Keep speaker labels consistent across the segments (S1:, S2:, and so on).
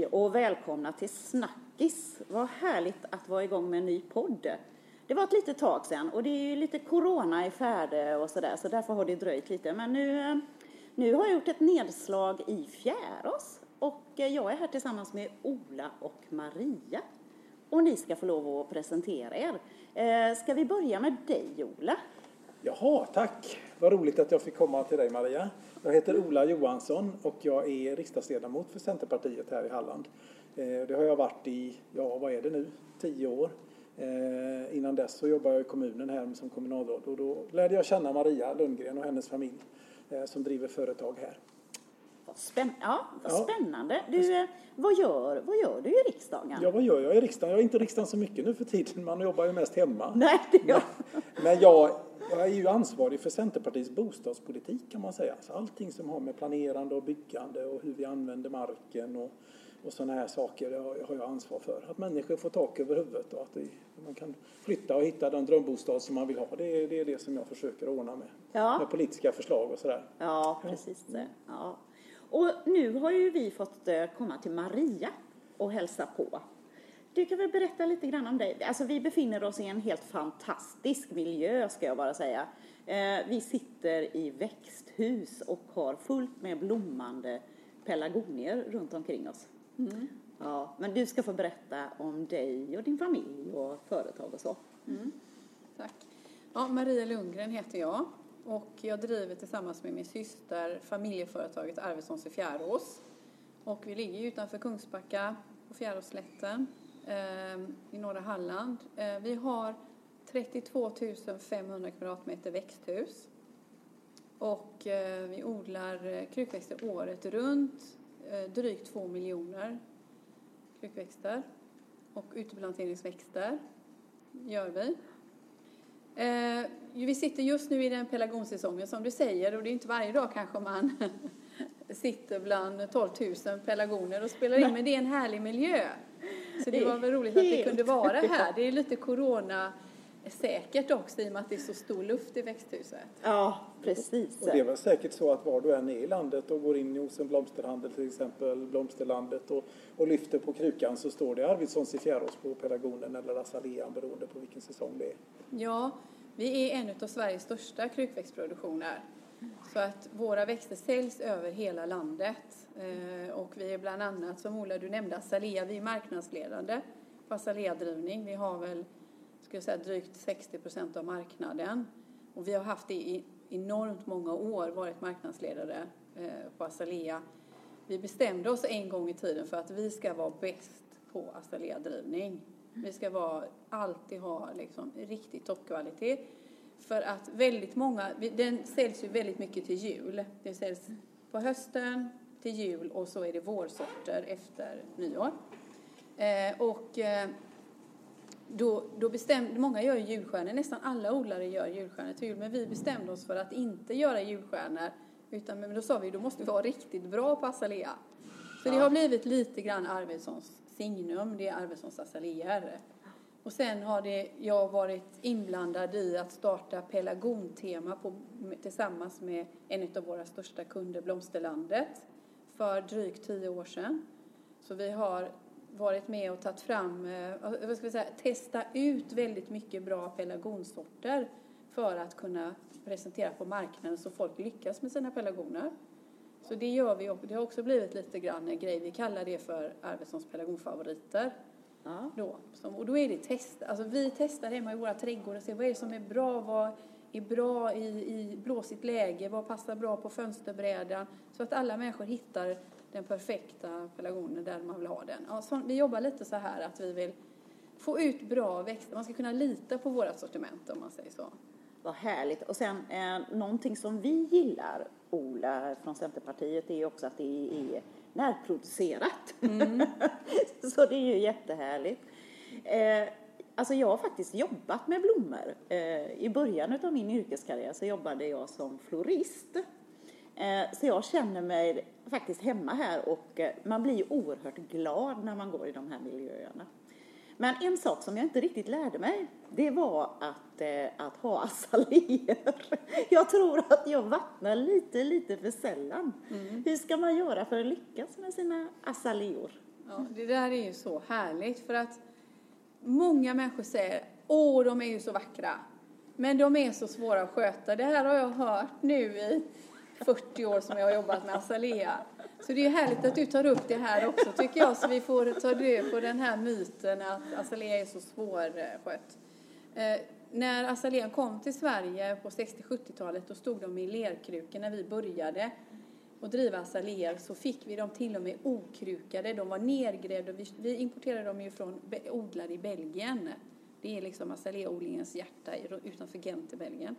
S1: Hej och välkomna till Snackis. Vad härligt att vara igång med en ny podd. Det var ett litet tag sedan och det är ju lite corona i färde och sådär så därför har det dröjt lite. Men nu, eh, nu har jag gjort ett nedslag i Fjärås och eh, jag är här tillsammans med Ola och Maria. Och ni ska få lov att presentera er. Eh, ska vi börja med dig Ola?
S2: Jaha, tack. Vad roligt att jag fick komma till dig Maria. Jag heter Ola Johansson och jag är riksdagsledamot för Centerpartiet här i Halland. Eh, det har jag varit i, ja vad är det nu, tio år. Eh, innan dess så jobbade jag i kommunen här som kommunalråd och då lärde jag känna Maria Lundgren och hennes familj eh, som driver företag här.
S1: Spänn ja, vad ja. spännande. Du, vad, gör, vad gör du i riksdagen?
S2: Ja, vad gör jag i riksdagen? Jag är inte i riksdagen så mycket nu för tiden. Man jobbar ju mest hemma.
S1: Nej, det gör.
S2: Men, men jag jag är ju ansvarig för Centerpartiets bostadspolitik kan man säga. Så allting som har med planerande och byggande och hur vi använder marken och, och sådana här saker har jag ansvar för. Att människor får tak över huvudet och att det, man kan flytta och hitta den drömbostad som man vill ha. Det är det, är det som jag försöker ordna med. Ja. Med politiska förslag och sådär.
S1: Ja, precis det. Ja. Och nu har ju vi fått eh, komma till Maria och hälsa på. Du kan väl berätta lite grann om dig? Alltså vi befinner oss i en helt fantastisk miljö ska jag bara säga. Eh, vi sitter i växthus och har fullt med blommande pelargonier runt omkring oss. Mm. Ja, men du ska få berätta om dig och din familj och företag och så. Mm.
S3: Tack. Ja, Maria Lundgren heter jag och jag driver tillsammans med min syster familjeföretaget Arvidssons i Fjärås. Och vi ligger utanför Kungsbacka på Fjäråsslätten i norra Halland. Ehm, vi har 32 500 kvadratmeter växthus. Och eh, vi odlar eh, krukväxter året runt, eh, drygt 2 miljoner krukväxter. Och uteplanteringsväxter gör vi. Ehm, vi sitter just nu i den pelargonsäsongen som du säger och det är inte varje dag kanske man sitter bland 12 000 pelargoner och spelar in, men det är en härlig miljö. Så det var väl roligt att det kunde vara här. Det är lite corona säkert också i och med att det är så stor luft i växthuset.
S1: Ja, precis.
S2: Och det är väl säkert så att var du än är i landet och går in hos en blomsterhandel, till exempel Blomsterlandet och, och lyfter på krukan så står det Arvidssons i Fjärås på pelargonen eller azalean beroende på vilken säsong det är.
S3: Ja, vi är en av Sveriges största krukväxtproduktioner. Så att våra växter säljs över hela landet. Eh, och vi är bland annat, som Ola du nämnde, Azalea, vi är marknadsledande på azaleadrivning. Vi har väl, skulle säga, drygt 60 procent av marknaden. Och vi har haft det i enormt många år, varit marknadsledare eh, på azalea. Vi bestämde oss en gång i tiden för att vi ska vara bäst på azaleadrivning. Vi ska vara, alltid ha liksom riktig toppkvalitet. För att väldigt många, den säljs ju väldigt mycket till jul. Det säljs på hösten, till jul och så är det vårsorter efter nyår. Eh, och eh, då, då bestämde, många gör julstjärnor, nästan alla odlare gör julstjärnor till jul, men vi bestämde oss för att inte göra julstjärnor, utan men då sa vi då måste vi vara riktigt bra på azalea. Så ja. det har blivit lite grann Arvidssons signum, det är Arvidssons azaleer. Och sen har det, jag varit inblandad i att starta pelargontema på, tillsammans med en av våra största kunder, Blomsterlandet, för drygt tio år sedan. Så vi har varit med och tagit fram, eh, vad ska vi säga, testa ut väldigt mycket bra pelargonsorter för att kunna presentera på marknaden så folk lyckas med sina pelargoner. Så det gör vi och det har också blivit lite grann en grej. Vi kallar det för Arvidssons pelargonfavoriter. Ja. Då. och då är det test. Alltså vi testar hemma i våra trädgårdar och ser vad är det som är bra, vad är bra i, i blåsigt läge, vad passar bra på fönsterbrädan. Så att alla människor hittar den perfekta pelargonen där man vill ha den. Ja, så vi jobbar lite så här att vi vill få ut bra växter. Man ska kunna lita på våra sortiment om man säger så.
S1: Vad härligt. Och sen eh, någonting som vi gillar, Ola från Centerpartiet, är också att det är närproducerat. Mm. så det är ju jättehärligt. Eh, alltså jag har faktiskt jobbat med blommor. Eh, I början av min yrkeskarriär så jobbade jag som florist. Eh, så jag känner mig faktiskt hemma här och eh, man blir ju oerhört glad när man går i de här miljöerna. Men en sak som jag inte riktigt lärde mig, det var att, eh, att ha azaleer. Jag tror att jag vattnar lite, lite för sällan.
S3: Mm.
S1: Hur ska man göra för att lyckas med sina azaleor?
S3: Ja, det där är ju så härligt för att många människor säger åh, de är ju så vackra. Men de är så svåra att sköta. Det här har jag hört nu i 40 år som jag har jobbat med azalea. Så det är härligt att du tar upp det här också tycker jag, så vi får ta död på den här myten att azalea är så svårskött. Eh, när azalean kom till Sverige på 60-70-talet, då stod de i lerkrukor när vi började och driva azaleer så fick vi dem till och med okrukade. De var nergrävda. Vi, vi importerade dem ju från odlare i Belgien. Det är liksom azaleaodlingens hjärta utanför Gent i Belgien.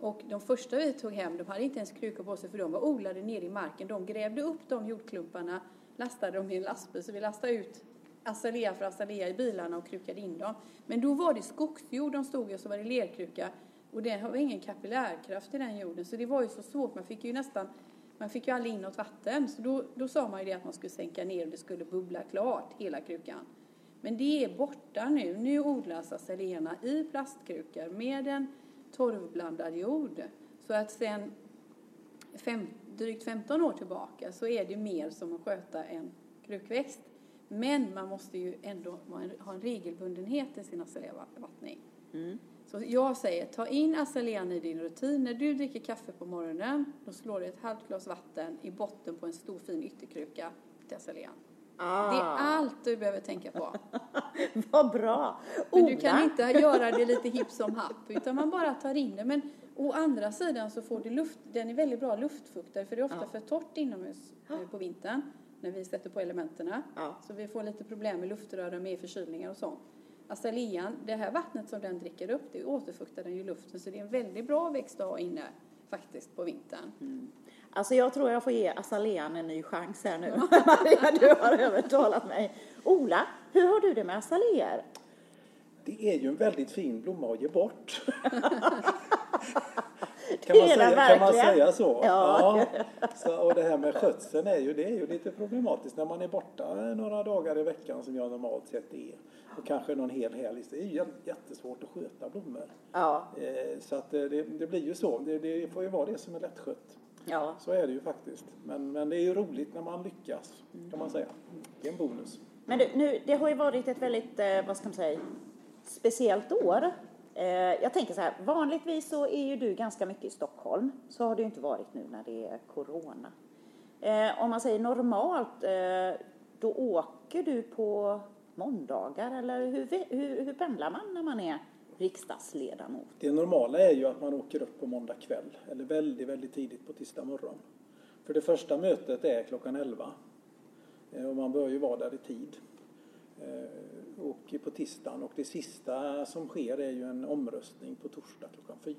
S3: Och de första vi tog hem, de hade inte ens krukor på sig för de var odlade nere i marken. De grävde upp de jordklumparna, lastade dem i en lastbil. Så vi lastade ut azalea för azalea i bilarna och krukade in dem. Men då var det skogsjord de stod i och så var det lerkruka. Och det var ingen kapillärkraft i den jorden. Så det var ju så svårt. Man fick ju nästan, man fick ju aldrig in något vatten. Så då, då sa man ju det att man skulle sänka ner och det skulle bubbla klart, hela krukan. Men det är borta nu. Nu odlas azaleerna i plastkrukor med en torvblandad jord. Så att sen fem, drygt 15 år tillbaka så är det mer som att sköta en krukväxt. Men man måste ju ändå ha en- regelbundenhet i sin azaleavattning. Så jag säger, ta in azalean i din rutin. När du dricker kaffe på morgonen, då slår du ett halvt glas vatten i botten på en stor fin ytterkruka till azalean. Det är
S1: Ah,
S3: allt du behöver tänka på.
S1: vad bra!
S3: Men du kan inte göra det lite hipp som happ, utan man bara tar in det. Men å andra sidan så får du luft, den är väldigt bra luftfuktare, för det är ofta
S1: Ja.
S3: för torrt inomhus eh, på vintern när vi sätter på elementen.
S1: Ja.
S3: Så vi får lite problem med luftrören, med förkylningar och sånt. Azalean, det här vattnet som den dricker upp, det återfuktar den ju luften, så det är en väldigt bra växt att ha inne faktiskt på vintern.
S1: Alltså jag tror jag får ge azalean en ny chans här nu. Maria, du har övertalat mig. Ola, hur har du det med azaleer?
S2: Det är ju en väldigt fin blomma att ge bort. Kan man, säga, kan man
S1: verkligen.
S2: säga så?
S1: Ja.
S2: Så, och det här med skötseln är ju, det är ju lite problematiskt när man är borta några dagar i veckan som jag normalt sett är. Och kanske någon hel helg. Det är ju jä- jättesvårt att sköta blommor.
S1: Ja,
S2: Eh, Så att eh, det, det blir ju så. Det, det får ju vara det som är lättskött.
S1: Ja.
S2: Så är det ju faktiskt. Men, men det är ju roligt när man lyckas kan man säga. Det är en bonus.
S1: Men du, nu, det har ju varit ett väldigt, eh, vad ska man säga, speciellt år. Eh, jag tänker så här, vanligtvis så är ju du ganska mycket i Stockholm. Så har det ju inte varit nu när det är corona. Eh, om man säger normalt, eh, då åker du på måndagar eller hur, hur, hur pendlar man när man är riksdagsledamot?
S2: Det normala är ju att man åker upp på måndag kväll eller väldigt, väldigt tidigt på tisdag morgon. För det första mötet är klockan 11 eh, och man bör ju vara där i tid. Eh, och på tisdagen och det sista som sker är ju en omröstning på torsdag klockan 4.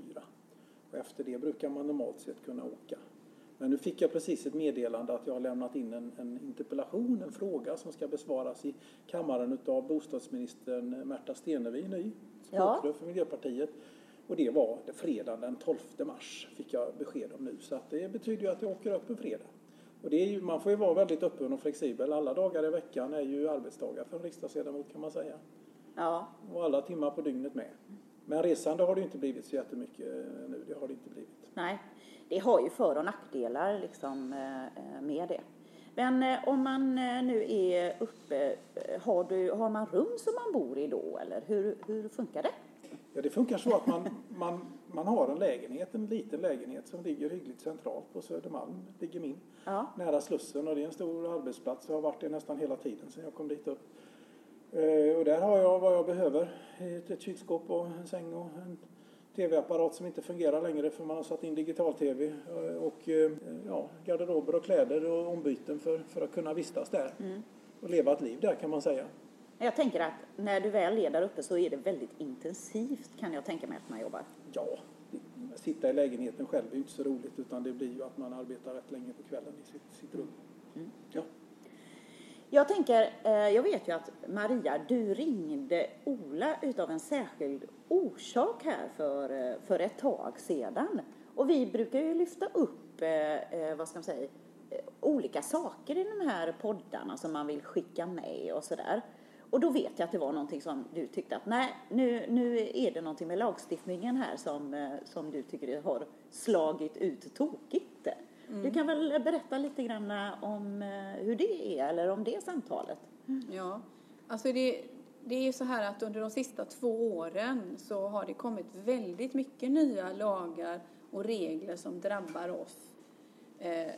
S2: Och efter det brukar man normalt sett kunna åka. Men nu fick jag precis ett meddelande att jag har lämnat in en, en interpellation, en fråga som ska besvaras i kammaren utav bostadsministern Märta Stenevi, ny språkrör för Miljöpartiet. Och det var fredagen den 12 mars fick jag besked om nu. Så att det betyder ju att jag åker upp en fredag. Och ju, man får ju vara väldigt öppen och flexibel. Alla dagar i veckan är ju arbetsdagar för en riksdagsledamot kan man säga.
S1: Ja,
S2: Och alla timmar på dygnet med. Men resande har det inte blivit så jättemycket nu. Det har det inte blivit.
S1: nej. Det har ju för och nackdelar liksom eh, eh, med det. Men eh, om man eh, nu är uppe, eh, har, du, har man rum som man bor i då eller hur, hur funkar det?
S2: Ja, det funkar så att man, man, man har en lägenhet, en liten lägenhet som ligger hyggligt centralt på Södermalm, ligger min,
S1: Ja.
S2: nära Slussen och det är en stor arbetsplats. Jag har varit det nästan hela tiden sedan jag kom dit upp. Och där har jag vad jag behöver. Ett, ett kylskåp och en säng och en tv-apparat som inte fungerar längre för man har satt in digital-tv. Eh, Och eh, ja, garderober och kläder och ombyten för, för att kunna vistas där. Och leva ett liv där kan man säga.
S1: Jag tänker att när du väl är där uppe så är det väldigt intensivt kan jag tänka mig att man jobbar.
S2: Ja, sitta i lägenheten själv är ju inte så roligt utan det blir ju att man arbetar rätt länge på kvällen i sitt, sitt rum. Ja.
S1: Jag tänker, eh, jag vet ju att Maria, du ringde Ola utav en särskild orsak här för, eh, för ett tag sedan. Och vi brukar ju lyfta upp, eh, vad ska man säga, olika saker i de här poddarna som man vill skicka med och sådär. Och då vet jag att det var någonting som du tyckte att nej, nu, nu är det någonting med lagstiftningen här som, som du tycker har slagit ut tokigt. Mm. Du kan väl berätta lite grann om eh, hur det är, eller om det samtalet? Mm.
S3: Ja, alltså det, det är ju så här att under de sista två åren så har det kommit väldigt mycket nya lagar och regler som drabbar oss. Eh,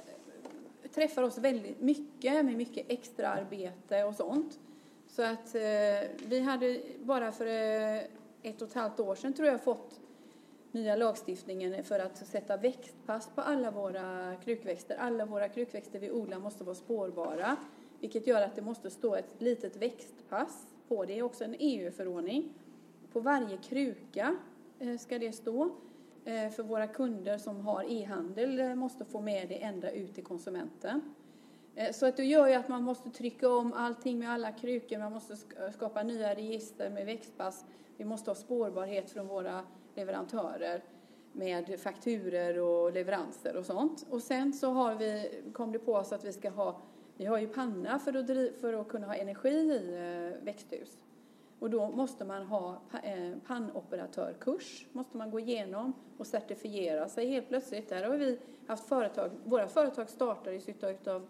S3: träffar oss väldigt mycket med mycket extra arbete och sånt. Så att eh, vi hade bara för eh, ett och ett halvt år sedan tror jag fått nya lagstiftningen för att sätta växtpass på alla våra krukväxter. Alla våra krukväxter vi odlar måste vara spårbara, vilket gör att det måste stå ett litet växtpass på. Det är också en EU-förordning. På varje kruka eh, ska det stå. Eh, för våra kunder som har e-handel eh, måste få med det ända ut till konsumenten. Så att det gör ju att man måste trycka om allting med alla krukor, man måste skapa nya register med växtpass. Vi måste ha spårbarhet från våra leverantörer med fakturer och leveranser och sånt. Och sen så har vi, kom det på oss att vi ska ha, vi har ju panna för att, driva, för att kunna ha energi i eh, växthus. Och då måste man ha eh, pannoperatörkurs, måste man gå igenom och certifiera sig helt plötsligt. Där har vi haft företag, våra företag startades av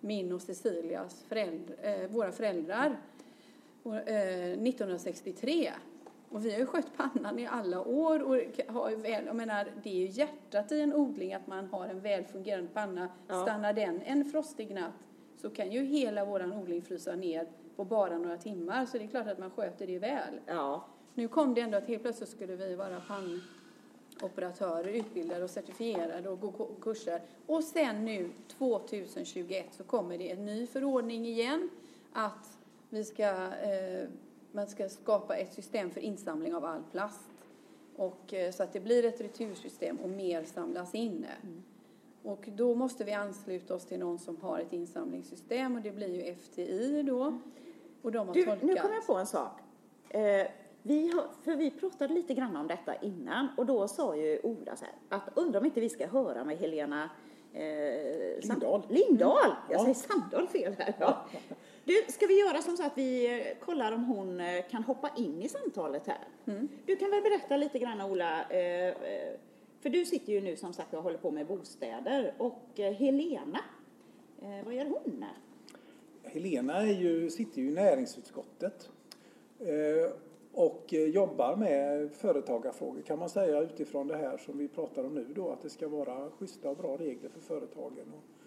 S3: min och Cecilias föräldrar, eh, våra föräldrar 1963. Och vi har ju skött pannan i alla år och har väl, jag menar, det är ju hjärtat i en odling att man har en väl fungerande panna. Ja. Stannar den en frostig natt så kan ju hela våran odling frysa ner på bara några timmar. Så det är klart att man sköter det väl.
S1: Ja.
S3: Nu kom det ändå att helt plötsligt skulle vi vara pannoperatörer, utbildade och certifierade och gå kurser. Och sen nu 2021 så kommer det en ny förordning igen att vi ska eh, man ska skapa ett system för insamling av all plast. Och, eh, så att det blir ett retursystem och mer samlas in. Mm. Och då måste vi ansluta oss till någon som har ett insamlingssystem och det blir ju FTI då. Och de har
S1: du,
S3: tolkat.
S1: Nu kommer jag på en sak. Eh, vi har, för vi pratade lite grann om detta innan och då sa ju Ola så här att undrar om inte vi ska höra med Helena
S2: eh, Lindahl.
S1: Lindahl! Mm. Jag säger Sandahl fel här. Ja. Du, ska vi göra som så att vi eh, kollar om hon eh, kan hoppa in i samtalet här? Mm. Du kan väl berätta lite grann Ola, eh, för du sitter ju nu som sagt och håller på med bostäder och Helena, vad gör hon?
S2: Helena är ju, sitter ju i näringsutskottet och jobbar med företagarfrågor kan man säga utifrån det här som vi pratar om nu då, att det ska vara schyssta och bra regler för företagen och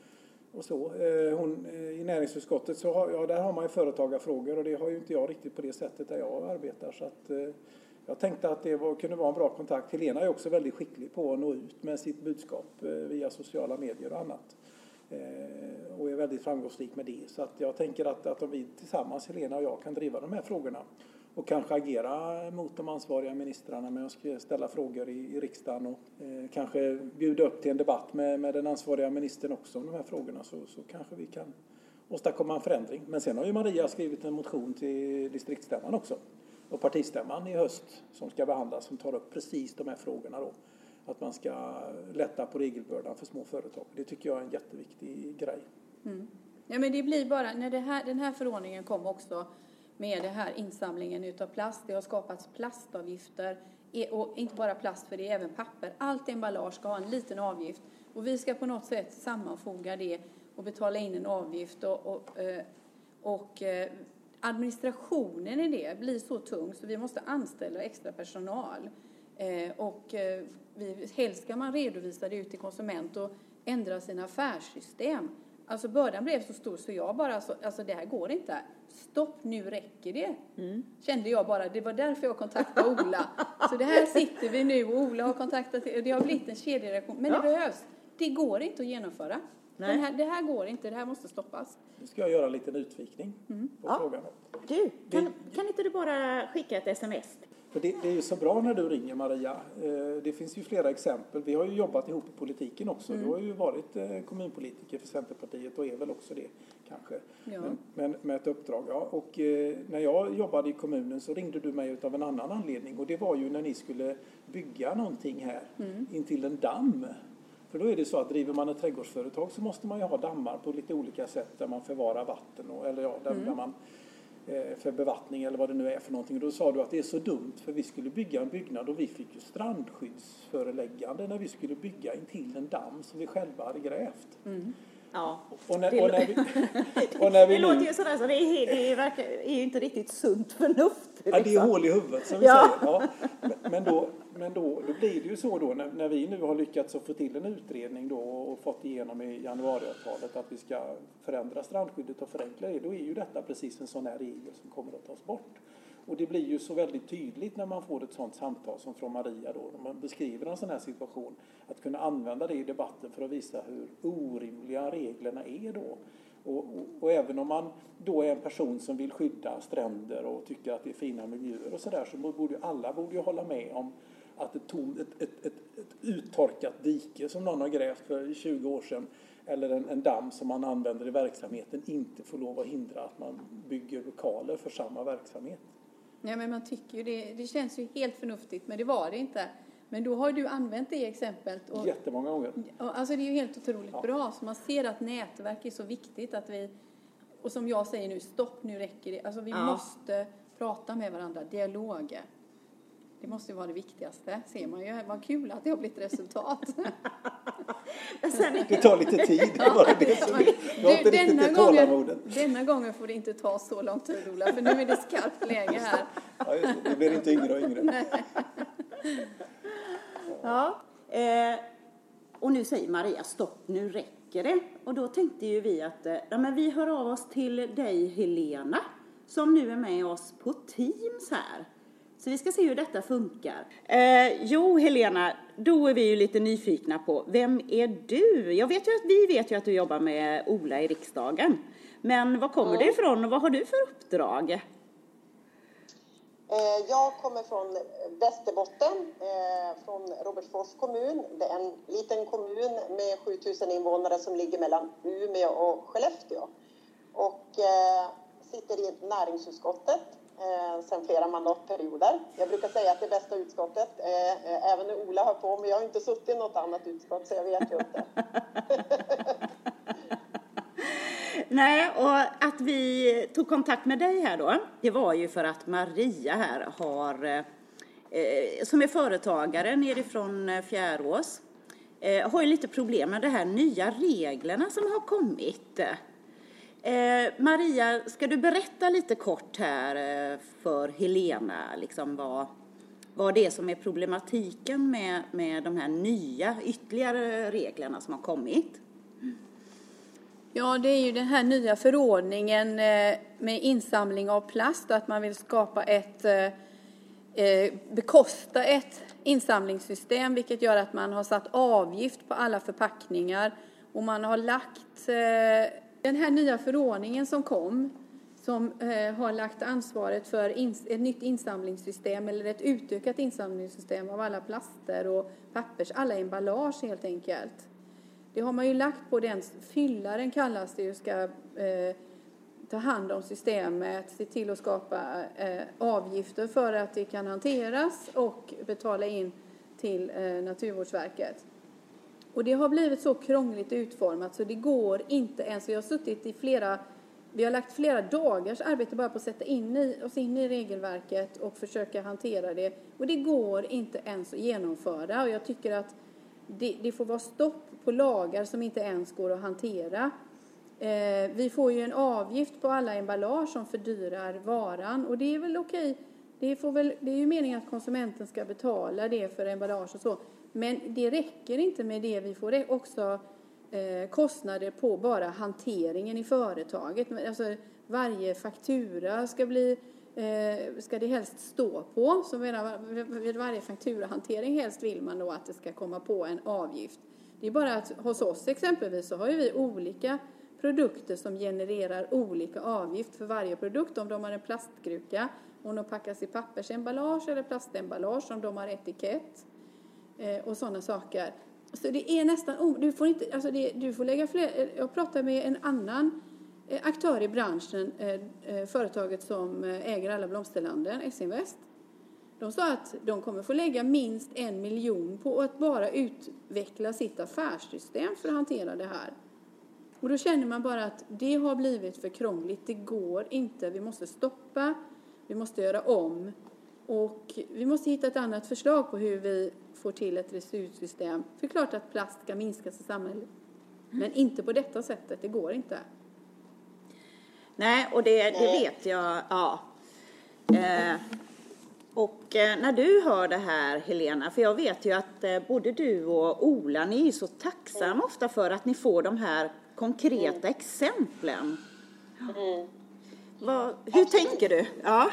S2: så. Eh, hon, eh, I näringsutskottet så har, ja, där har man ju företagarfrågor och det har ju inte jag riktigt på det sättet där jag arbetar. Så att, eh, jag tänkte att det var, kunde vara en bra kontakt. Helena är också väldigt skicklig på att nå ut med sitt budskap eh, via sociala medier och annat. Och är väldigt framgångsrik med det. Så att jag tänker att, att om vi tillsammans, Helena och jag, kan driva de här frågorna och kanske agera mot de ansvariga ministrarna med att ställa frågor i, i riksdagen och eh, kanske bjuda upp till en debatt med, med den ansvariga ministern också om de här frågorna så, så kanske vi kan åstadkomma en förändring. Men sen har ju Maria skrivit en motion till distriktsstämman också och partistämman i höst som ska behandlas som tar upp precis de här frågorna då. Att man ska lätta på regelbördan för små företag. Det tycker jag är en jätteviktig grej.
S3: Mm. Ja men det blir bara, när här, den här förordningen kom också med den här insamlingen utav plast. Det har skapats plastavgifter e, och inte bara plast för det är även papper. Allt emballage ska ha en liten avgift och vi ska på något sätt sammanfoga det och betala in en avgift och, och, eh, och eh, administrationen i det blir så tung så vi måste anställa extra personal. Eh, och vi, helst ska man redovisa det ut till konsument och ändra sina affärssystem. Alltså bördan blev så stor så jag bara, alltså, alltså det här går inte. Stopp, nu räcker det. Mm. Kände jag bara. Det var därför jag kontaktade Ola. så det här sitter vi nu och Ola har kontaktat, det har blivit en kedjereaktion. Men ja. det behövs. Det går inte att genomföra. Nej. Här, det här går inte, det här måste stoppas.
S2: Nu ska jag göra en liten utvikning mm. på ja. frågan.
S1: Du, kan, kan inte du bara skicka ett sms
S2: för det, det, är ju så bra när du ringer Maria. Eh, det finns ju flera exempel. Vi har ju jobbat ihop i politiken också. Mm. Du har ju varit eh, kommunpolitiker för Centerpartiet och är väl också det kanske. Ja. Men, men, med ett uppdrag. Ja. Och eh, när jag jobbade i kommunen så ringde du mig av en annan anledning och det var ju när ni skulle bygga någonting här mm. intill en damm. För då är det så att driver man ett trädgårdsföretag så måste man ju ha dammar på lite olika sätt där man förvarar vatten och, eller ja, där, mm. där man för bevattning eller vad det nu är för någonting. Och då sa du att det är så dumt för vi skulle bygga en byggnad och vi fick ju strandskyddsföreläggande när vi skulle bygga intill en damm som vi själva hade grävt.
S1: Mm. Ja.
S2: Och när,
S1: Det
S2: och när vi, och när vi
S1: Det låter
S2: nu,
S1: ju sådär så det är, det verkar, är ju inte riktigt sunt förnuft.
S2: ja, det är
S1: liksom.
S2: hål i huvudet som vi
S1: Ja.
S2: säger. Ja. Men- Men, då, men då, då blir det ju så då när, när vi nu har lyckats att få till en utredning då och fått igenom i januariavtalet att vi ska förändra strandskyddet och förenkla det. Då är ju detta precis en sån här regel som kommer att tas bort. Och det blir ju så väldigt tydligt när man får ett sånt samtal som från Maria då, när man beskriver en sån här situation, att kunna använda det i debatten för att visa hur orimliga reglerna är då. Och, och, och även om man då är en person som vill skydda stränder och tycker att det är fina miljöer och sådär så borde ju alla borde ju hålla med om att ett, tom, ett, ett, ett, ett uttorkat dike som någon har grävt för 20 år sedan eller en, en damm som man använder i verksamheten inte får lov att hindra att man bygger lokaler för samma verksamhet.
S3: Ja, men man tycker ju det, det känns ju helt förnuftigt, men det var det inte. Men då har du använt det exemplet. Och,
S2: Jättemånga gånger.
S3: och, alltså det är ju helt otroligt
S2: Ja.
S3: bra. Så man ser att nätverk är så viktigt att vi, och som jag säger nu, stopp nu räcker det. Alltså vi
S1: Ja.
S3: måste prata med varandra, dialog. Det måste ju vara det viktigaste, ser man ju. Vad kul att det har blivit resultat.
S1: Sen,
S2: Det tar lite tid, det bara det som är. Jag inte
S3: Du,
S2: riktigt
S3: denna, gången, denna gången får det inte ta så lång tid, Ola, för nu är det skarpt läge här.
S2: Ja, just det. det blir inte yngre och yngre.
S1: ja, eh, och nu säger Maria stopp, nu räcker det. Och då tänkte ju vi att eh, ja, men vi hör av oss till dig Helena som nu är med oss på Teams här. Så vi ska se hur detta funkar. Eh, jo, Helena, då är vi ju lite nyfikna på, vem är du? Jag vet ju att vi vet ju att du jobbar med Ola i riksdagen. Men var kommer
S4: Mm.
S1: du ifrån och vad har du för uppdrag?
S4: Eh, Jag kommer från Västerbotten, eh, från Robertsfors kommun. Det är en liten kommun med 7000 invånare som ligger mellan Umeå och Skellefteå. Och eh, sitter i näringsutskottet eh, sedan flera mandatperioder. Jag brukar säga att det bästa utskottet. Eh, Även när Ola hör på, men jag har inte suttit i något annat utskott så jag vet ju inte.
S1: Nej, och att vi tog kontakt med dig här då, det var ju för att Maria här har, eh, som är företagare nerifrån eh, Fjärås, eh, har ju lite problem med de här nya reglerna som har kommit. Eh, Maria, ska du berätta lite kort här eh, för Helena, liksom vad, vad det är som är problematiken med, med de här nya ytterligare reglerna som har kommit?
S3: Ja, det är ju den här nya förordningen eh, med insamling av plast, att man vill skapa ett, eh, bekosta ett insamlingssystem, vilket gör att man har satt avgift på alla förpackningar och man har lagt den här nya förordningen som kom, som eh, har lagt ansvaret för ins- ett nytt insamlingssystem eller ett utökat insamlingssystem av alla plaster och pappers, alla emballage helt enkelt. Det har man ju lagt på den, fyllaren kallas det ju, ska eh, ta hand om systemet, se till att skapa eh, avgifter för att det kan hanteras och betala in till eh, Naturvårdsverket. Och det har blivit så krångligt utformat så det går inte ens, vi har suttit i flera, vi har lagt flera dagars arbete bara på att sätta in i, oss in i regelverket och försöka hantera det. Och det går inte ens att genomföra och jag tycker att det, det får vara stopp på lagar som inte ens går att hantera. Eh, vi får ju en avgift på alla emballage som fördyrar varan och det är väl okej. Det, får väl, det är ju meningen att konsumenten ska betala det för emballage och så. Men det räcker inte med det. Vi får också eh, kostnader på bara hanteringen i företaget. Alltså, varje faktura ska bli eh, ska det helst stå på. Så vid varje fakturahantering helst vill man då att det ska komma på en avgift. Det är bara att hos oss exempelvis så har ju vi olika produkter som genererar olika avgift för varje produkt. Om de har en plastkruka, om de packas i pappersemballage eller plastemballage, om de har etikett Eh, och sådana saker. Så det är nästan, du får inte, alltså det, du får lägga fler, eh, jag pratade med en annan eh, aktör i branschen, eh, företaget som äger alla blomsterlanden, S-Invest. De sa att de kommer få lägga minst en miljon på att bara utveckla sitt affärssystem för att hantera det här. Och då känner man bara att det har blivit för krångligt. Det går inte. Vi måste stoppa. Vi måste göra om. Och vi måste hitta ett annat förslag på hur vi får till ett retursystem. För klart att plast ska minskas i samhället. Men inte på detta sättet. Det går inte.
S1: Nej, och det, det vet jag. Ja. Eh, och eh, när du hör det här Helena, för jag vet ju att eh, både du och Ola, ni är ju så tacksamma ofta för att ni får de här konkreta exemplen. Vad, hur tänker du? Ja.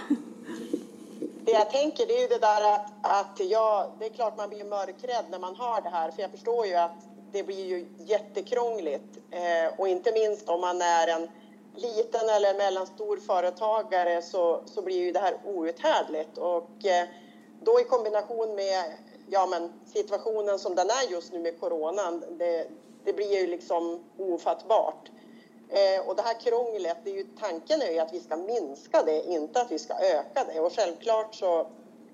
S4: Det jag tänker det är ju det där att, att jag, det är klart man blir mörkrädd när man hör det här för jag förstår ju att det blir ju jättekrångligt eh, och inte minst om man är en liten eller mellanstor företagare så, så blir ju det här outhärdligt och eh, då i kombination med ja, men situationen som den är just nu med coronan, det, det blir ju liksom ofattbart. Eh, och det här krånglet, det är ju, tanken är ju att vi ska minska det, inte att vi ska öka det. Och självklart så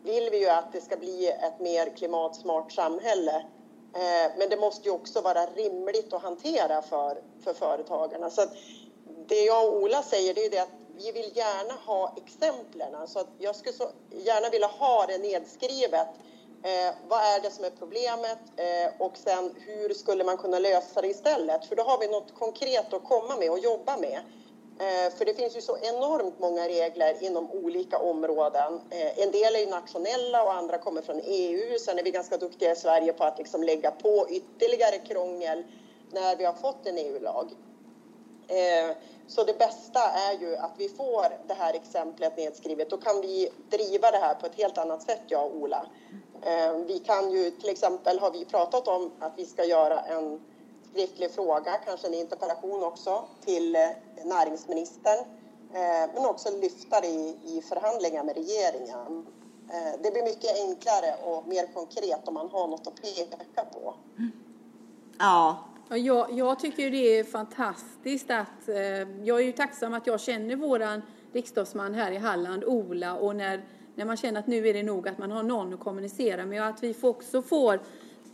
S4: vill vi ju att det ska bli ett mer klimatsmart samhälle. Eh, men det måste ju också vara rimligt att hantera för, för företagarna. Så att det jag och Ola säger det är det att vi vill gärna ha exemplen. Så att jag skulle så gärna vilja ha det nedskrivet. Eh, vad är det som är problemet eh, och sen hur skulle man kunna lösa det istället? För då har vi något konkret att komma med och jobba med. Eh, för det finns ju så enormt många regler inom olika områden. Eh, en del är ju nationella och andra kommer från EU. Sen är vi ganska duktiga i Sverige på att liksom lägga på ytterligare krångel när vi har fått en EU-lag. Eh, så det bästa är ju att vi får det här exemplet nedskrivet. Då kan vi driva det här på ett helt annat sätt, jag och Ola. Eh, vi kan ju till exempel, har vi pratat om att vi ska göra en skriftlig fråga, kanske en interpellation också, till eh, näringsministern. Men också lyfta det i förhandlingar med regeringen. Det blir mycket enklare och mer konkret om man har något att peka på.
S1: Ja,
S3: Ja, jag, jag tycker det är fantastiskt att, eh, jag är ju tacksam att jag känner våran riksdagsman här i Halland, Ola, och när, när man känner att nu är det nog att man har någon att kommunicera med och att vi också får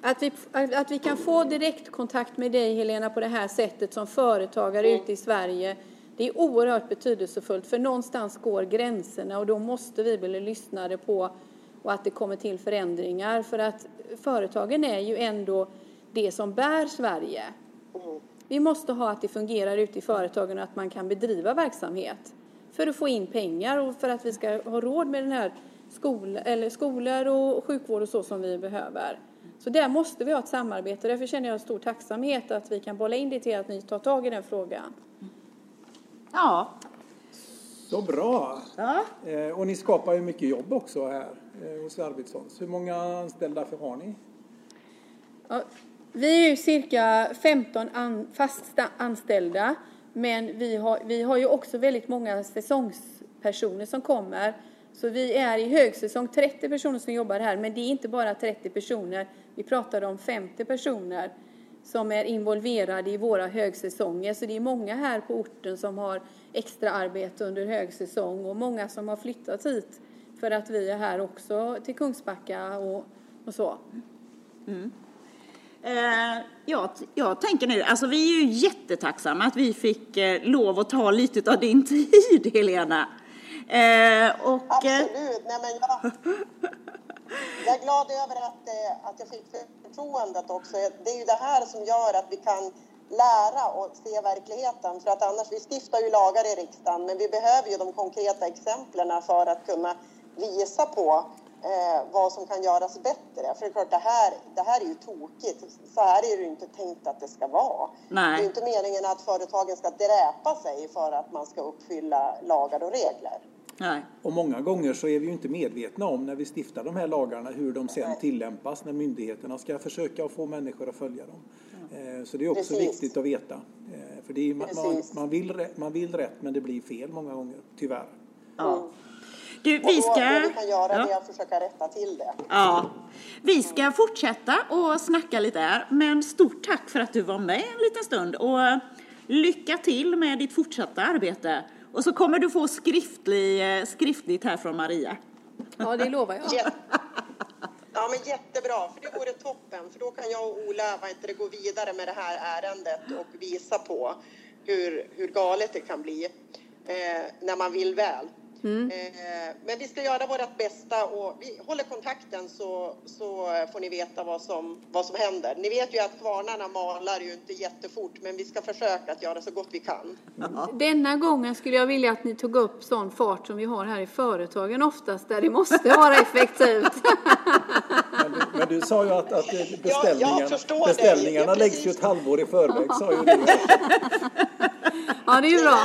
S3: att vi, att vi kan få direktkontakt med dig Helena på det här sättet som företagare mm. ute i Sverige. Det är oerhört betydelsefullt för någonstans går gränserna och då måste vi bli lyssnade på och att det kommer till förändringar för att företagen är ju ändå det som bär Sverige. Vi måste ha att det fungerar ute i företagen och att man kan bedriva verksamhet för att få in pengar och för att vi ska ha råd med den här skol, eller skolor och sjukvård och så som vi behöver. Så där måste vi ha ett samarbete. Därför känner jag stor tacksamhet att vi kan bolla in det till att ni tar tag i den frågan.
S1: Ja.
S2: Så bra!
S1: ja.
S2: Eh, och ni skapar ju mycket jobb också här eh, hos Arvidssons. Hur många anställda har ni?
S3: Ja, vi är ju cirka 15 an, fast anställda, men vi har, vi har ju också väldigt många säsongspersoner som kommer. Så vi är i högsäsong 30 personer som jobbar här, men det är inte bara 30 personer. Vi pratar om 50 personer som är involverade i våra högsäsonger. Så det är många här på orten som har extra arbete under högsäsong och många som har flyttat hit för att vi är här också till Kungsbacka och, och så.
S1: Mm. Eh, jag, jag tänker nu, alltså vi är ju jättetacksamma att vi fick eh, lov att ta lite av din tid, Helena.
S4: Eh, och, eh, Absolut. Nej, men jag, jag är glad över att, eh, att jag fick förtroendet också. Det är ju det här som gör att vi kan lära och se verkligheten. För att annars, vi stiftar ju lagar i riksdagen, men vi behöver ju de konkreta exemplen för att kunna visa på eh, vad som kan göras bättre. För det är klart, det här, det här är ju tokigt. Så här är det ju inte tänkt att det ska vara.
S1: Nej.
S4: Det är inte meningen att företagen ska dräpa sig för att man ska uppfylla lagar och regler.
S1: Nej.
S2: Och många gånger så är vi ju inte medvetna om när vi stiftar de här lagarna hur de sen Nej. tillämpas när myndigheterna ska försöka få människor att följa dem. Mm. Så det är också Precis. viktigt att veta. Eh, för det är, man, man, vill, man vill rätt men det blir fel många gånger, tyvärr.
S1: Ja. Du, vi ska...
S4: det vi kan göra ja. är att försöka rätta till det.
S1: Ja. Vi ska fortsätta och snacka lite där, men stort tack för att du var med en liten stund och lycka till med ditt fortsatta arbete. Och så kommer du få skriftlig, skriftligt här från Maria.
S3: Ja, det lovar jag.
S4: Ja, men jättebra, för det vore toppen. För då kan jag och Ola vad inte, gå vidare med det här ärendet och visa på hur, hur galet det kan bli eh, när man vill väl. Mm. Eh, men vi ska göra vårt bästa och vi håller kontakten så, så får ni veta vad som, vad som händer. Ni vet ju att kvarnarna malar ju inte jättefort men vi ska försöka att göra så gott vi kan.
S3: Denna gången skulle jag vilja att ni tog upp sån fart som vi har här i företagen oftast där det måste vara effektivt.
S2: men, du, men du sa ju att, att beställningarna, ja, beställningarna läggs ju ett halvår i förväg. Sa ju du.
S3: ja, det är ju bra.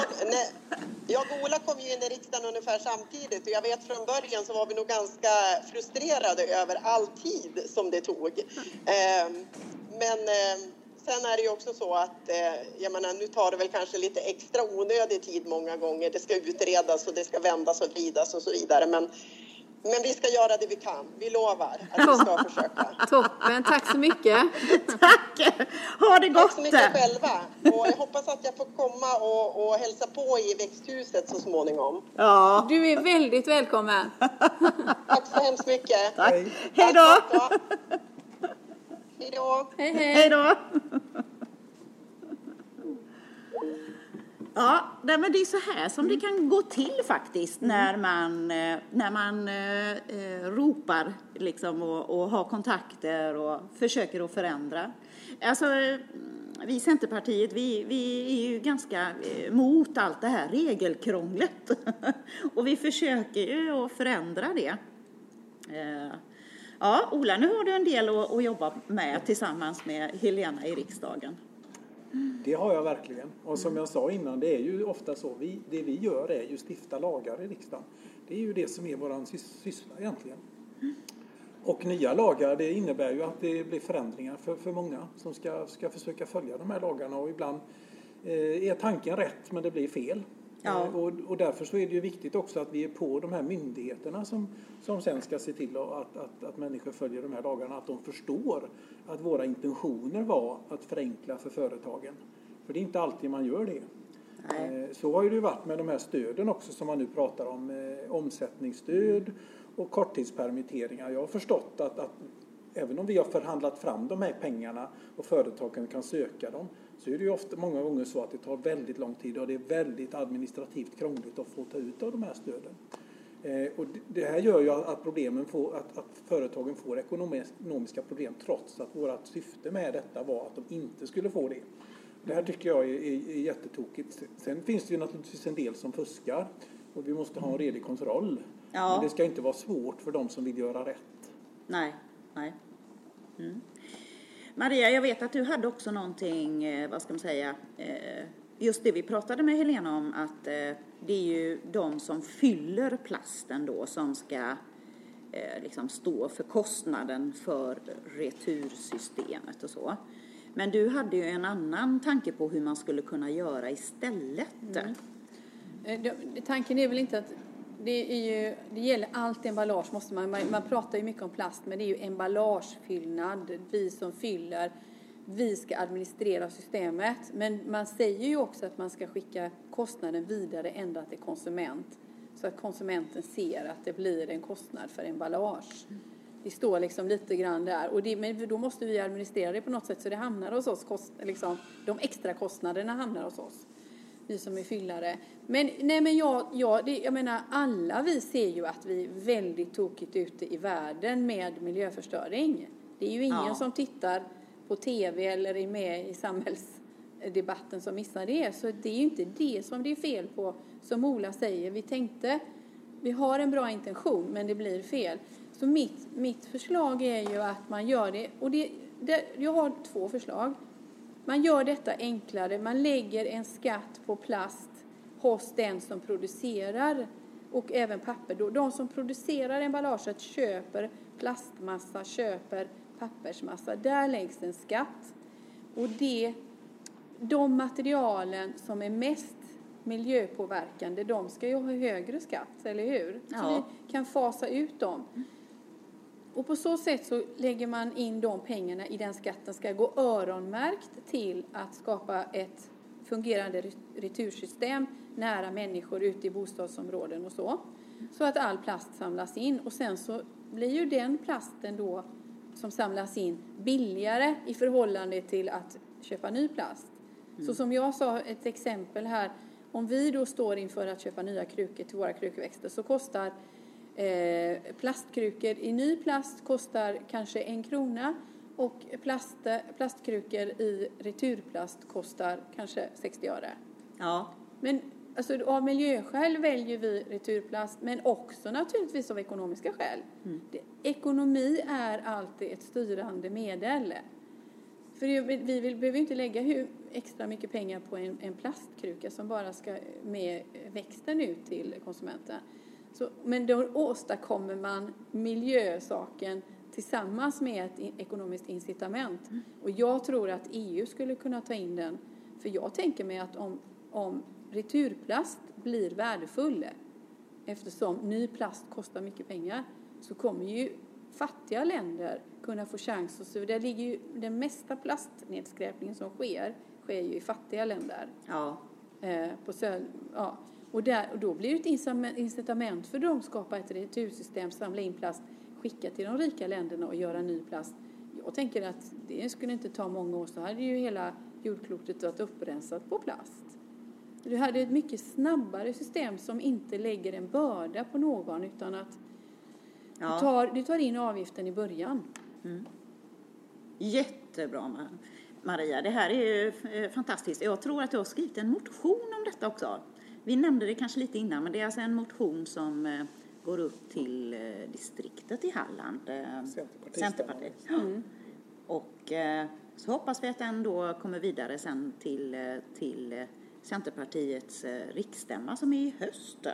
S4: Jag och Ola kom ju in i riksdagen ungefär samtidigt och jag vet från början så var vi nog ganska frustrerade över all tid som det tog. Ehm, men ehm, sen är det ju också så att, eh, jag menar nu tar det väl kanske lite extra onödig tid många gånger. Det ska utredas och det ska vändas och vridas och så vidare. Men men vi ska göra det vi kan. Vi lovar att vi ska försöka.
S3: Toppen, tack så mycket.
S1: tack! Ha det gott! Tack
S4: så mycket själva. Och jag hoppas att jag får komma och, och hälsa på i växthuset så småningom.
S3: Ja. Du är väldigt välkommen.
S4: tack så hemskt mycket.
S1: Tack. Hej då!
S4: Hej då!
S3: Hej, hej.
S1: Hej då! Ja, men det är så här som det kan gå till faktiskt mm. när man, eh, när man eh, eh, ropar liksom och, och har kontakter och försöker att förändra. Alltså, vi i Centerpartiet, vi, vi är ju ganska mot allt det här regelkrånglet. och vi försöker ju att förändra det. Ja, Ola, nu har du en del att, att jobba med tillsammans med Helena i riksdagen.
S2: Det har jag verkligen. Och som jag sa innan, det är ju ofta så. Vi, det vi gör är ju stifta lagar i riksdagen. Det är ju det som är vår syssla egentligen. Och nya lagar, det innebär ju att det blir förändringar för, för många som ska, ska försöka följa de här lagarna. Och ibland eh, är tanken rätt, men det blir fel. Ja. Eh, och, och, därför så är det ju viktigt också att vi är på de här myndigheterna som, som sen ska se till att, att, att människor följer de här lagarna, att de förstår att våra intentioner var att förenkla för företagen. För det är inte alltid man gör det. Nej. Eh, så har ju det varit med de här stöden också som man nu pratar om, eh, omsättningsstöd och korttidspermitteringar. Jag har förstått att, att även om vi har förhandlat fram de här pengarna och företagen kan söka dem så är det ju ofta, många gånger så att det tar väldigt lång tid och det är väldigt administrativt krångligt att få ta ut av de här stöden. Eh, och det här gör ju att, problemen får, att, att företagen får ekonomiska problem trots att vårt syfte med detta var att de inte skulle få det. Det här tycker jag är, är, är jättetokigt. Sen finns det ju naturligtvis en del som fuskar och vi måste ha en redig kontroll. Ja. Men det ska inte vara svårt för de som vill göra rätt.
S1: Nej, nej. Mm. Maria, jag vet att du hade också någonting, eh, vad ska man säga, eh, just det vi pratade med Helena om att eh, det är ju de som fyller plasten då som ska liksom stå för kostnaden för retursystemet och så. Men du hade ju en annan tanke på hur man skulle kunna göra istället.
S3: Mm. Tanken är väl inte att det, är ju, det gäller allt emballage. Måste man, man, man pratar ju mycket om plast, men det är ju emballagefyllnad. Vi som fyller, vi ska administrera systemet. Men man säger ju också att man ska skicka kostnaden vidare ända till konsument. Så att konsumenten ser att det blir en kostnad för emballage. Det står liksom lite grann där. Och det, men då måste vi administrera det på något sätt så det hamnar hos oss. Kost, liksom, de extra kostnaderna hamnar hos oss vi som är fyllare. Men, nej men jag, jag, det, jag menar alla vi ser ju att vi är väldigt tokigt ute i världen med miljöförstöring. Det är ju ingen ja. som tittar på tv eller är med i samhällsdebatten som missar det. Så det är ju inte det som det är fel på, som Ola säger. Vi tänkte, vi har en bra intention men det blir fel. Så mitt, mitt förslag är ju att man gör det, och det, det jag har två förslag. Man gör detta enklare. Man lägger en skatt på plast hos den som producerar och även papper. De som producerar emballaget köper plastmassa, köper pappersmassa. Där läggs en skatt. Och det, de materialen som är mest miljöpåverkande, de ska ju ha högre skatt, eller hur? Ja. Så vi kan fasa ut dem. Och på så sätt så lägger man in de pengarna i den skatten ska gå öronmärkt till att skapa ett fungerande retursystem nära människor ute i bostadsområden och så. Så att all plast samlas in och sen så blir ju den plasten då som samlas in billigare i förhållande till att köpa ny plast. Mm. Så som jag sa, ett exempel här, om vi då står inför att köpa nya krukor till våra krukväxter så kostar eh, plastkrukor i ny plast kostar kanske en krona och plast, plastkrukor i returplast kostar kanske 60 öre.
S1: Ja.
S3: Men alltså, av miljöskäl väljer vi returplast men också naturligtvis av ekonomiska skäl. Mm. Det, ekonomi är alltid ett styrande medel. För vi vill, behöver inte lägga hur extra mycket pengar på en, en plastkruka som bara ska med växten ut till konsumenten. Så, men då åstadkommer man miljösaken tillsammans med ett ekonomiskt incitament. Mm. Och jag tror att EU skulle kunna ta in den. För jag tänker mig att om, om returplast blir värdefull eftersom ny plast kostar mycket pengar så kommer ju fattiga länder kunna få chans. Och där ligger ju den mesta plastnedskräpningen som sker, sker ju i fattiga länder.
S1: Ja.
S3: Eh, på söd, ja. Och, där, och då blir det ett incitament för dem att skapa ett retursystem, samla in plast, skicka till de rika länderna och göra ny plast. Jag tänker att det skulle inte ta många år så hade ju hela jordklotet varit upprensat på plast. Du hade ett mycket snabbare system som inte lägger en börda på någon utan att ja. du, tar, du tar in avgiften i början.
S1: Mm. Jättebra Maria, det här är ju eh, fantastiskt. Jag tror att du har skrivit en motion om detta också. Vi nämnde det kanske lite innan, men det är alltså en motion som eh, går upp till eh, distriktet i Halland.
S2: Centerpartiet. Centerpartiet.
S1: Mm. Och så hoppas vi att den då kommer vidare sen till, till Centerpartiets riksstämma som är i höst.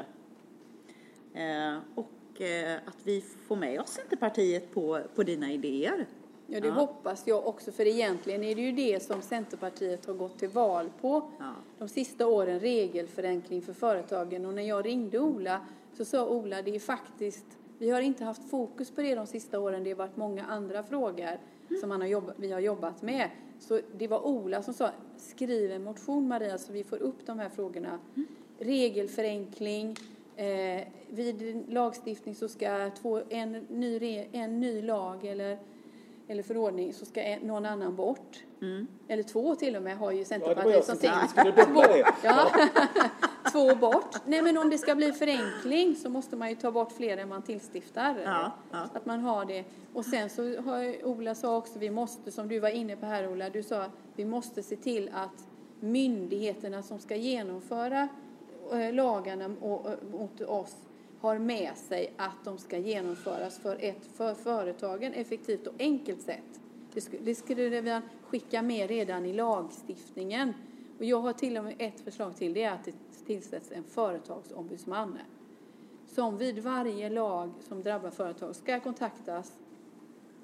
S1: Och att vi får med oss Centerpartiet på, på dina idéer.
S3: Ja, det ja. hoppas jag också, för egentligen är det ju det som Centerpartiet har gått till val på ja. de sista åren, regelförenkling för företagen. Och när jag ringde Ola så sa Ola, det är faktiskt, vi har inte haft fokus på det de sista åren, det har varit många andra frågor mm. som har jobbat, vi har jobbat med. Så det var Ola som sa, skriv en motion Maria så vi får upp de här frågorna. Mm. Regelförenkling, eh, vid lagstiftning så ska två, en, ny, en ny lag eller eller förordning så ska någon annan bort. Mm. Eller två till och med har ju Centerpartiet
S2: som sin. Två,
S3: ja. två bort. Nej men om det ska bli förenkling så måste man ju ta bort fler än man tillstiftar.
S1: Ja, ja.
S3: att man har det. Och sen så har Ola sa också, vi måste, som du var inne på här Ola, du sa vi måste se till att myndigheterna som ska genomföra eh, lagarna mot oss har med sig att de ska genomföras för ett för företagen effektivt och enkelt sätt. Det skulle vi skicka med redan i lagstiftningen. Och jag har till och med ett förslag till, det är att det tillsätts en företagsombudsman som vid varje lag som drabbar företag ska kontaktas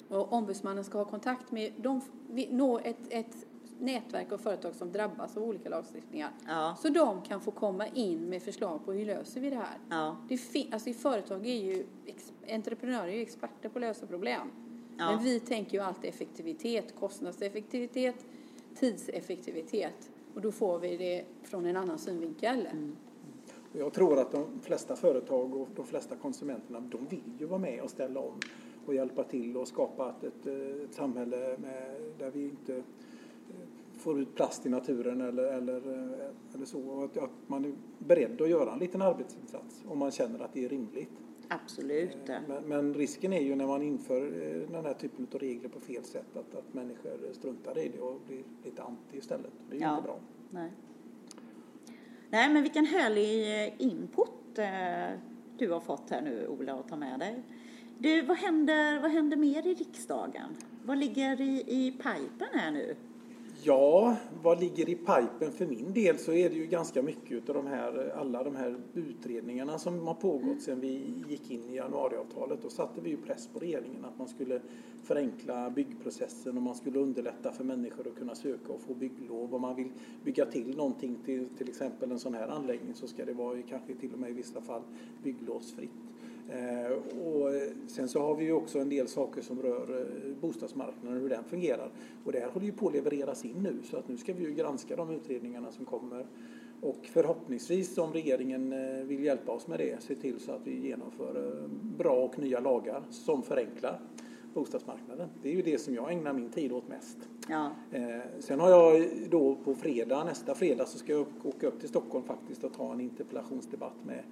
S3: och ombudsmannen ska ha kontakt med de, nå ett, ett nätverk av företag som drabbas av olika lagstiftningar.
S1: Ja.
S3: Så de kan få komma in med förslag på hur löser vi det här.
S1: Ja.
S3: Det alltså, företag är ju, entreprenörer är ju experter på att lösa problem. Ja. Men vi tänker ju alltid effektivitet, kostnadseffektivitet, tidseffektivitet. Och då får vi det från en annan synvinkel. Mm.
S2: Jag tror att de flesta företag och de flesta konsumenterna, de vill ju vara med och ställa om och hjälpa till och skapa ett, ett, ett samhälle med, där vi inte får ut plast i naturen eller, eller, eh, eller så. Och att, att, man är beredd att göra en liten arbetsinsats om man känner att det är rimligt.
S1: Absolut.
S2: Eh, men, men, risken är ju när man inför eh, den här typen av regler på fel sätt att, att människor struntar i det och blir lite anti istället. Det är ju ja. inte bra.
S1: Nej. Nej, men vilken härlig input du har fått här nu Ola att ta med dig. Du, vad händer, vad händer mer i riksdagen? Vad ligger i, i pipen här nu?
S2: Ja, vad ligger i pipen för min del så är det ju ganska mycket av de här, alla de här utredningarna som har pågått sedan vi gick in i januariavtalet. Då satte vi ju press på regeringen att man skulle förenkla byggprocessen och man skulle underlätta för människor att kunna söka och få bygglov. Om man vill bygga till någonting till till exempel en sån här anläggning så ska det vara kanske till och med i vissa fall bygglovsfritt. Eh, och sen så har vi ju också en del saker som rör eh, bostadsmarknaden och hur den fungerar. Och det här håller ju på att levereras in nu så att nu ska vi ju granska de utredningarna som kommer Och förhoppningsvis om regeringen eh, vill hjälpa oss med det, se till så att vi genomför bra och nya lagar som förenklar bostadsmarknaden. Det är ju det som jag ägnar min tid åt mest.
S1: Ja.
S2: Sen har jag då på fredag, nästa fredag så ska jag åka upp till Stockholm faktiskt och ta en interpellationsdebatt med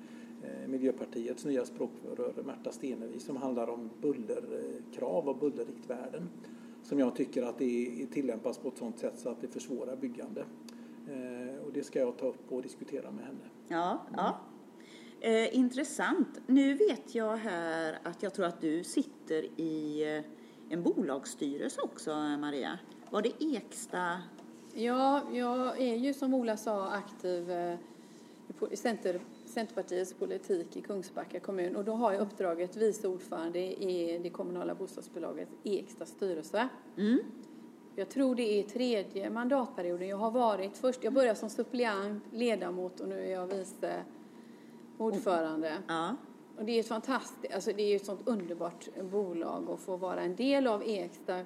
S2: Miljöpartiets nya språkrör Märta Stenevi som handlar om bullerkrav och bullerriktvärden som jag tycker att det tillämpas på ett sådant sätt så att det försvårar byggande. Eh, och det ska jag ta upp och diskutera med henne.
S1: Ja, ja. Eh, intressant. Nu vet jag här att jag tror att du sitter i eh, en bolagsstyrelse också, Maria. Var det Eksta?
S3: Ja, jag är ju som Ola sa aktiv eh, i Center, Centerpartiets politik i Kungsbacka kommun och då har jag uppdraget vice ordförande i det kommunala bostadsbolaget Eksta styrelse.
S1: Mm.
S3: Jag tror det är tredje mandatperioden jag har varit först. Jag började som suppleant, ledamot och nu är jag vice ordförande.
S1: Ja.
S3: Och det är ett fantastiskt, alltså det är ett sånt underbart bolag att få vara en del av Eksta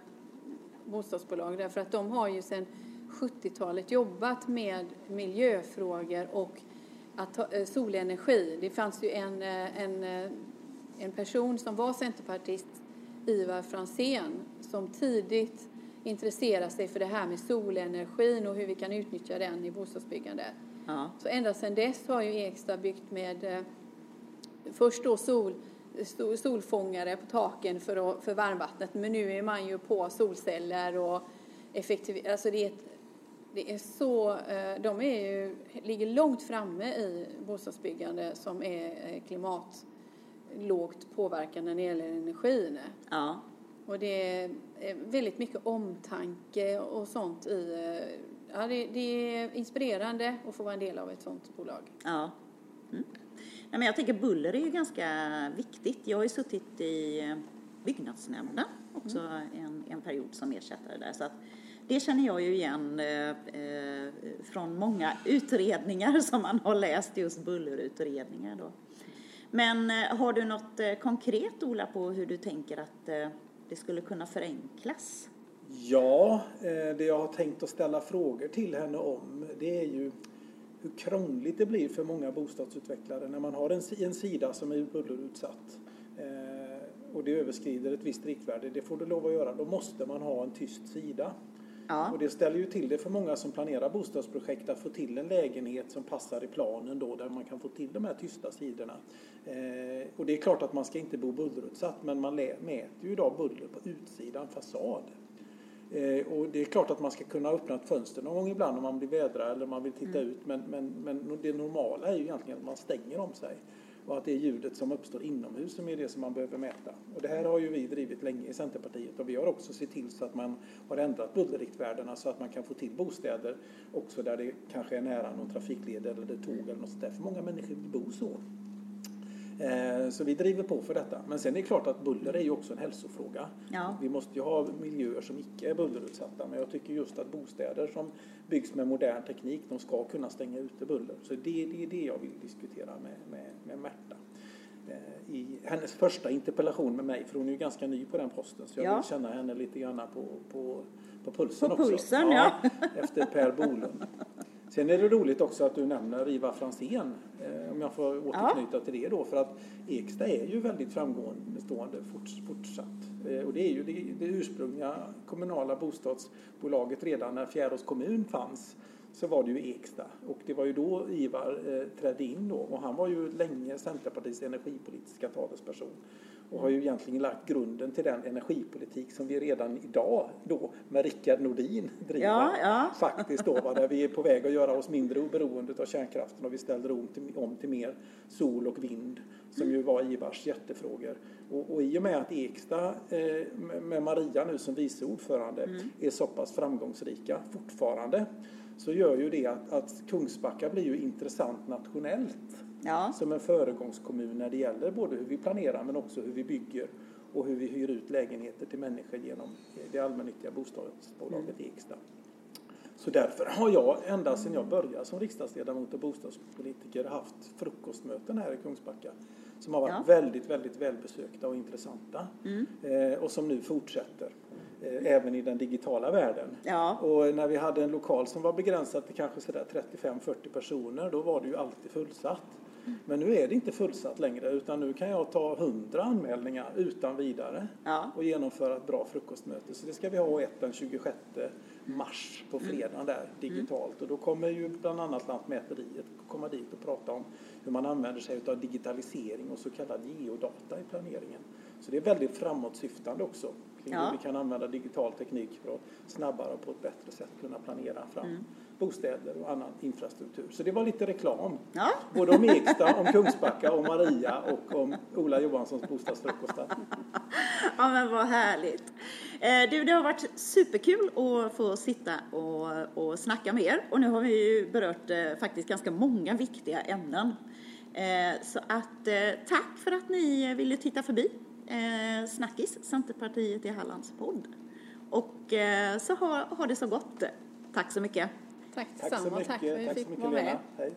S3: bostadsbolag därför att de har ju sedan 70-talet jobbat med miljöfrågor och att eh, solenergi. Det fanns ju en, eh, en, eh, en person som var centerpartist, Ivar Fransén, som tidigt intresserade sig för det här med solenergin och hur vi kan utnyttja den i bostadsbyggandet.
S1: Ja.
S3: Så ända sedan dess har ju Eksta byggt med först då sol, sol, solfångare på taken för, för varmvattnet men nu är man ju på solceller och effektiv, alltså det är, ett, det är så, eh, de är ju, ligger långt framme i bostadsbyggande som är eh, klimatlågt påverkande när det gäller energin.
S1: Ja.
S3: Och det är väldigt mycket omtanke och sånt i eh, ja, det, det, är inspirerande att få vara en del av ett sådant bolag.
S1: Ja. Mm. Nej, men jag tänker buller är ju ganska viktigt. Jag har ju suttit i eh, byggnadsnämnden också mm. en, en period som ersättare där. Så att det känner jag ju igen eh, eh, från många utredningar som man har läst, just bullerutredningar då. Men eh, har du något eh, konkret Ola på hur du tänker att eh, det skulle kunna förenklas?
S2: Ja, eh, det jag har tänkt att ställa frågor till henne om det är ju hur krångligt det blir för många bostadsutvecklare när man har en, en sida som är bullerutsatt eh, och det överskrider ett visst riktvärde. Det får du lov att göra. Då måste man ha en tyst sida.
S1: Ja.
S2: Och det ställer ju till det för många som planerar bostadsprojekt att få till en lägenhet som passar i planen då där man kan få till de här tysta sidorna. Eh, och det är klart att man ska inte bo bullerutsatt men man mäter ju idag buller på utsidan fasad. Eh, och det är klart att man ska kunna öppna ett fönster någon gång ibland om man blir vädra eller man vill titta mm. ut men, men, men det normala är ju egentligen att man stänger om sig och att det är ljudet som uppstår inomhus som är det som man behöver mäta. Och det här har ju vi drivit länge i Centerpartiet och vi har också sett till så att man har ändrat bullerriktvärdena så att man kan få till bostäder också där det kanske är nära någon trafikled eller det tåg eller något sånt där. För många människor vill bo så. Eh, så vi driver på för detta. Men sen är det klart att buller är ju också en hälsofråga.
S1: Ja.
S2: Vi måste ju ha miljöer som icke är bullerutsatta. Men jag tycker just att bostäder som byggs med modern teknik, de ska kunna stänga ute buller. Så det, det är det jag vill diskutera med, med, med Märta. Eh, I hennes första interpellation med mig, för hon är ju ganska ny på den posten, så jag
S1: ja.
S2: vill känna henne lite grann på, på, på pulsen
S1: på
S2: också.
S1: Pulsen, ja.
S2: Efter Per Bolund. Sen är det roligt också att du nämner Ivar Fransén, eh, om jag får återknyta ja. till det då, för att Eksta är ju väldigt framgående fortsatt. Eh, och det är ju det, det ursprungliga kommunala bostadsbolaget redan när Fjärås kommun fanns så var det ju Eksta och det var ju då Ivar eh, trädde in då och han var ju länge Centerpartiets energipolitiska talesperson och har ju egentligen lagt grunden till den energipolitik som vi redan idag då med Rickard Nordin driver.
S1: Ja, ja.
S2: Faktiskt då, va, där vi är på väg att göra oss mindre beroende av kärnkraften och vi ställer om till, om till mer sol och vind som ju var Ivars hjärtefrågor. Och, och i och med att Eksta eh, med Maria nu som vice ordförande mm. är så pass framgångsrika fortfarande så gör ju det att, att Kungsbacka blir ju intressant nationellt
S1: ja.
S2: som en föregångskommun när det gäller både hur vi planerar men också hur vi bygger och hur vi hyr ut lägenheter till människor genom det allmännyttiga bostadsbolaget mm. Eksta. Så därför har jag ända sedan jag började som riksdagsledamot och bostadspolitiker haft frukostmöten här i Kungsbacka som har varit ja. väldigt, väldigt välbesökta och intressanta
S1: mm.
S2: eh, och som nu fortsätter. eh, även i den digitala världen.
S1: Ja.
S2: Och när vi hade en lokal som var begränsad till kanske sådär 35-40 personer, då var det ju alltid fullsatt. Men nu är det inte fullsatt längre utan nu kan jag ta 100 anmälningar utan vidare
S1: Ja.
S2: och genomföra ett bra frukostmöte. Så det ska vi ha ett den 26 mars på fredagen där digitalt. Och då kommer ju bland annat Lantmäteriet komma dit och prata om hur man använder sig av digitalisering och så kallad geodata i planeringen. Så det är väldigt framåtsyftande också kring
S1: Ja.
S2: hur vi kan använda digital teknik för att snabbare och på ett bättre sätt kunna planera fram bostäder och annan infrastruktur. Så det var lite reklam.
S1: Ja.
S2: Både om Eksta, om Kungsbacka, om Maria och om Ola Johanssons bostadsfrukostar.
S1: Ja men vad härligt. Eh, Du, det har varit superkul att få sitta och, och snacka med er. Och nu har vi ju berört eh, faktiskt ganska många viktiga ämnen. Eh, Så att tack för att ni ville titta förbi Snackis, Centerpartiet i Hallands podd. Och så ha, ha det så gott. Tack så mycket.
S3: Tack
S2: Tack så
S3: detsamma.
S2: mycket.
S3: Tack för att vi fick vara med.
S2: Lena. Hej.